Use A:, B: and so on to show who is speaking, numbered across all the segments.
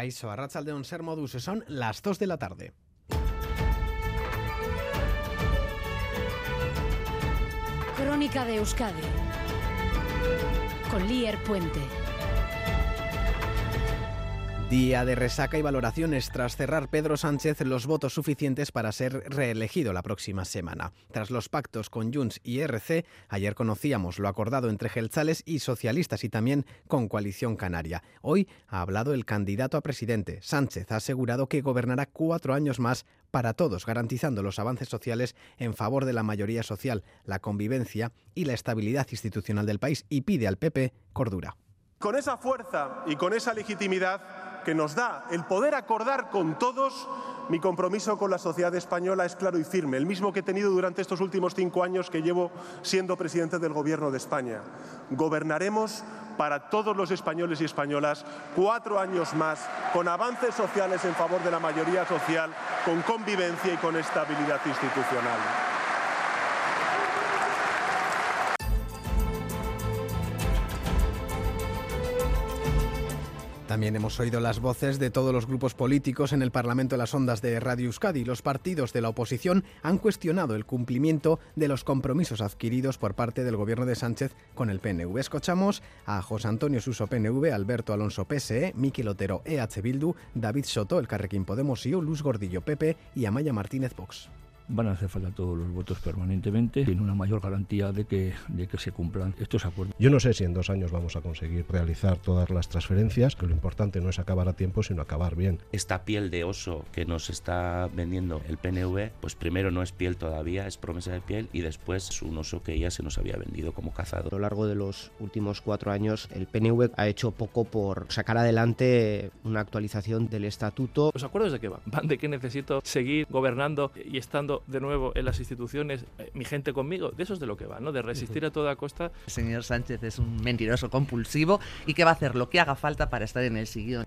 A: Caiso, Arrachaldeón Ser Modus, son las 2 de la tarde.
B: Crónica de Euskadi con Lier Puente.
A: Día de resaca y valoraciones tras cerrar Pedro Sánchez los votos suficientes para ser reelegido la próxima semana. Tras los pactos con Junts y RC, ayer conocíamos lo acordado entre Gelzales y socialistas y también con Coalición Canaria. Hoy ha hablado el candidato a presidente. Sánchez ha asegurado que gobernará cuatro años más para todos, garantizando los avances sociales en favor de la mayoría social, la convivencia y la estabilidad institucional del país y pide al PP cordura.
C: Con esa fuerza y con esa legitimidad que nos da el poder acordar con todos, mi compromiso con la sociedad española es claro y firme, el mismo que he tenido durante estos últimos cinco años que llevo siendo presidente del Gobierno de España. Gobernaremos para todos los españoles y españolas cuatro años más, con avances sociales en favor de la mayoría social, con convivencia y con estabilidad institucional.
A: También hemos oído las voces de todos los grupos políticos en el Parlamento de las Ondas de Radio Euskadi. Los partidos de la oposición han cuestionado el cumplimiento de los compromisos adquiridos por parte del gobierno de Sánchez con el PNV. Escuchamos a José Antonio Suso PNV, Alberto Alonso PSE, Miki Lotero EH Bildu, David Soto, el Carrequín Podemos y Luz Gordillo PP y Amaya Martínez Vox
D: van a hacer falta todos los votos permanentemente, tiene una mayor garantía de que, de que se cumplan estos acuerdos.
E: Yo no sé si en dos años vamos a conseguir realizar todas las transferencias, que lo importante no es acabar a tiempo, sino acabar bien.
F: Esta piel de oso que nos está vendiendo el PNV, pues primero no es piel todavía, es promesa de piel, y después es un oso que ya se nos había vendido como cazado.
G: A lo largo de los últimos cuatro años, el PNV ha hecho poco por sacar adelante una actualización del estatuto.
H: ¿Los acuerdos de qué van? Van de que necesito seguir gobernando y estando de nuevo en las instituciones, eh, mi gente conmigo, de eso es de lo que va, ¿no? De resistir a toda costa.
I: El señor Sánchez es un mentiroso compulsivo y que va a hacer lo que haga falta para estar en el sillón.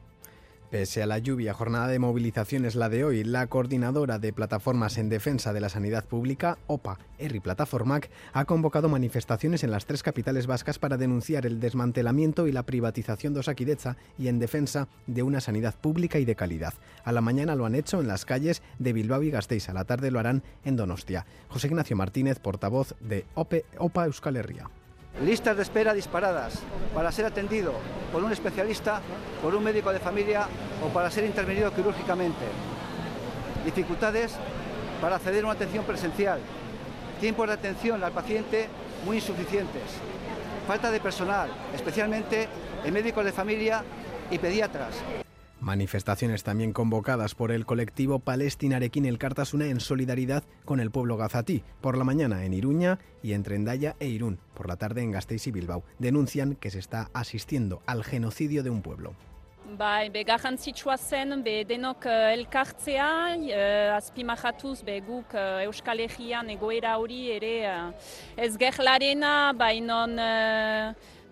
A: Pese a la lluvia, jornada de movilización es la de hoy. La coordinadora de plataformas en defensa de la sanidad pública, OPA, ERRI Plataformac, ha convocado manifestaciones en las tres capitales vascas para denunciar el desmantelamiento y la privatización de Osakidecha y en defensa de una sanidad pública y de calidad. A la mañana lo han hecho en las calles de Bilbao y Gasteiz, a la tarde lo harán en Donostia. José Ignacio Martínez, portavoz de OPA Euskal Herria.
J: Listas de espera disparadas para ser atendido por un especialista, por un médico de familia o para ser intervenido quirúrgicamente. Dificultades para acceder a una atención presencial. Tiempos de atención al paciente muy insuficientes. Falta de personal, especialmente en médicos de familia y pediatras.
A: Manifestaciones también convocadas por el colectivo Palestina Arequín el Cartasuna en solidaridad con el pueblo gazatí. Por la mañana en Iruña y entre Endaya e Irún. Por la tarde en Gasteiz y Bilbao. Denuncian que se está asistiendo al genocidio de un pueblo.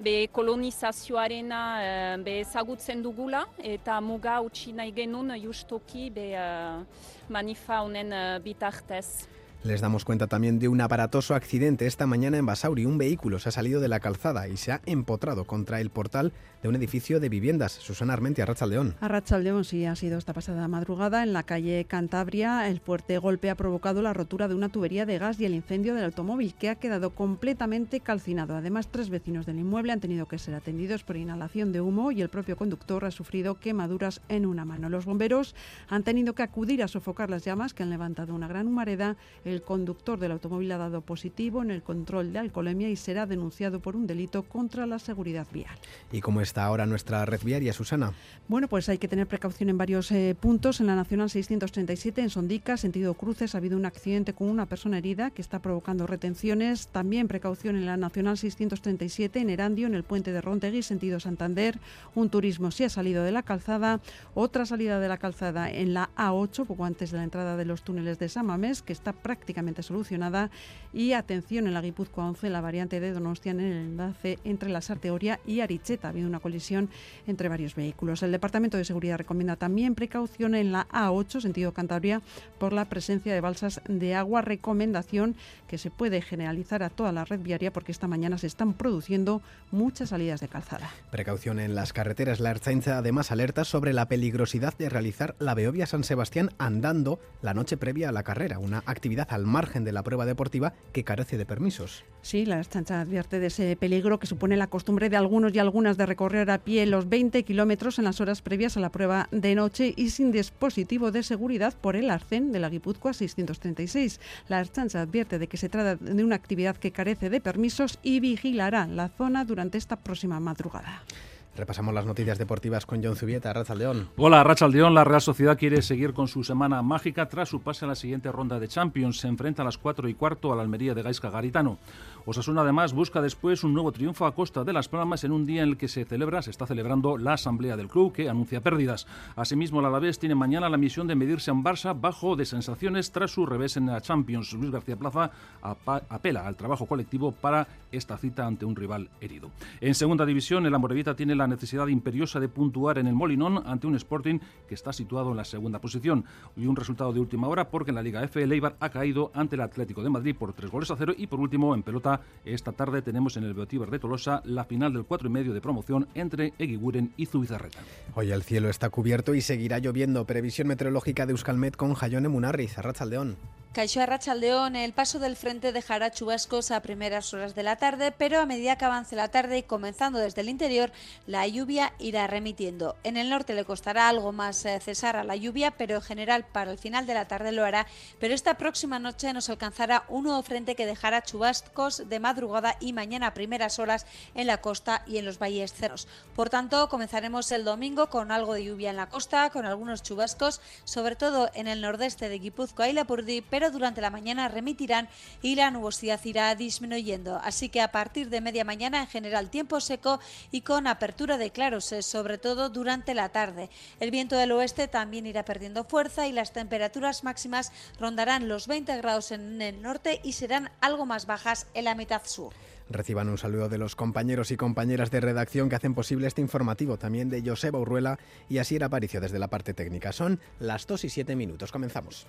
K: Be kolonizazioarena uh, be ezagutzen dugula, eta muga utzi nahi genuen justoki be uh, manifa honen uh, bitartez.
A: Les damos cuenta también de un aparatoso accidente esta mañana en Basauri. Un vehículo se ha salido de la calzada y se ha empotrado contra el portal de un edificio de viviendas. Susana Armenti, Arrachaldeón.
L: Arrachaldeón sí ha sido esta pasada madrugada en la calle Cantabria. El fuerte golpe ha provocado la rotura de una tubería de gas y el incendio del automóvil que ha quedado completamente calcinado. Además, tres vecinos del inmueble han tenido que ser atendidos por inhalación de humo y el propio conductor ha sufrido quemaduras en una mano. Los bomberos han tenido que acudir a sofocar las llamas que han levantado una gran humareda. Conductor del automóvil ha dado positivo en el control de alcoholemia y será denunciado por un delito contra la seguridad vial.
A: ¿Y cómo está ahora nuestra red viaria, Susana?
L: Bueno, pues hay que tener precaución en varios eh, puntos. En la Nacional 637, en Sondica, sentido cruces, ha habido un accidente con una persona herida que está provocando retenciones. También precaución en la Nacional 637, en Erandio, en el puente de Rontegui, sentido Santander. Un turismo sí ha salido de la calzada. Otra salida de la calzada en la A8, poco antes de la entrada de los túneles de Samamés, que está prácticamente prácticamente solucionada. Y atención en la Guipúzcoa 11, la variante de Donostian en el enlace entre la Sarteoria y Aricheta. Ha habido una colisión entre varios vehículos. El Departamento de Seguridad recomienda también precaución en la A8, sentido Cantabria, por la presencia de balsas de agua. Recomendación que se puede generalizar a toda la red viaria porque esta mañana se están produciendo muchas salidas de calzada.
A: Precaución en las carreteras. La Ertzaintza además alerta sobre la peligrosidad de realizar la Beovia San Sebastián andando la noche previa a la carrera, una actividad al margen de la prueba deportiva que carece de permisos.
L: Sí, la Ertzaintza advierte de ese peligro que supone la costumbre de algunos y algunas de recorrer a pie los 20 kilómetros en las horas previas a la prueba de noche y sin dispositivo de seguridad por el arcén de la Guipúzcoa 636. La Ertzaintza advierte de que se trata de una actividad que carece de permisos y vigilará la zona durante esta próxima madrugada.
A: Repasamos las noticias deportivas con John Zubieta, León.
M: Hola, León. La Real Sociedad quiere seguir con su semana mágica tras su pase a la siguiente ronda de Champions. Se enfrenta a las 4 y cuarto a la Almería de Gaisca Garitano. Osasuna además busca después un nuevo triunfo a costa de Las Palmas en un día en el que se celebra, se está celebrando la asamblea del club que anuncia pérdidas. Asimismo, el Alavés tiene mañana la misión de medirse un Barça bajo de sensaciones tras su revés en la Champions. Luis García Plaza apela al trabajo colectivo para esta cita ante un rival herido. En segunda división, el Amorevita tiene la necesidad imperiosa de puntuar en el Molinón ante un Sporting que está situado en la segunda posición. Y un resultado de última hora porque en la Liga F el Eibar ha caído ante el Atlético de Madrid por tres goles a cero y por último en pelota esta tarde tenemos en el Beotíbar de Tolosa la final del 4 y medio de promoción entre Eguiguren y Zubizarreta.
A: Hoy el cielo está cubierto y seguirá lloviendo. Previsión meteorológica de Euskalmet con Jayone Munarri, Zarrachaldeón.
N: Caixó Arrachaldeón, el paso del frente dejará chubascos a primeras horas de la tarde, pero a medida que avance la tarde y comenzando desde el interior, la lluvia irá remitiendo. En el norte le costará algo más eh, cesar a la lluvia, pero en general para el final de la tarde lo hará. Pero esta próxima noche nos alcanzará un nuevo frente que dejará chubascos de madrugada y mañana a primeras horas en la costa y en los valles cerros. Por tanto, comenzaremos el domingo con algo de lluvia en la costa, con algunos chubascos, sobre todo en el nordeste de Guipúzcoa y Lapurdi, pero durante la mañana remitirán y la nubosidad irá disminuyendo. Así que a partir de media mañana en general tiempo seco y con apertura de claros, eh, sobre todo durante la tarde. El viento del oeste también irá perdiendo fuerza y las temperaturas máximas rondarán los 20 grados en el norte y serán algo más bajas en la mitad sur.
A: Reciban un saludo de los compañeros y compañeras de redacción que hacen posible este informativo, también de Joseba Urruela y Asier Aparicio desde la parte técnica. Son las 2 y 7 minutos. Comenzamos.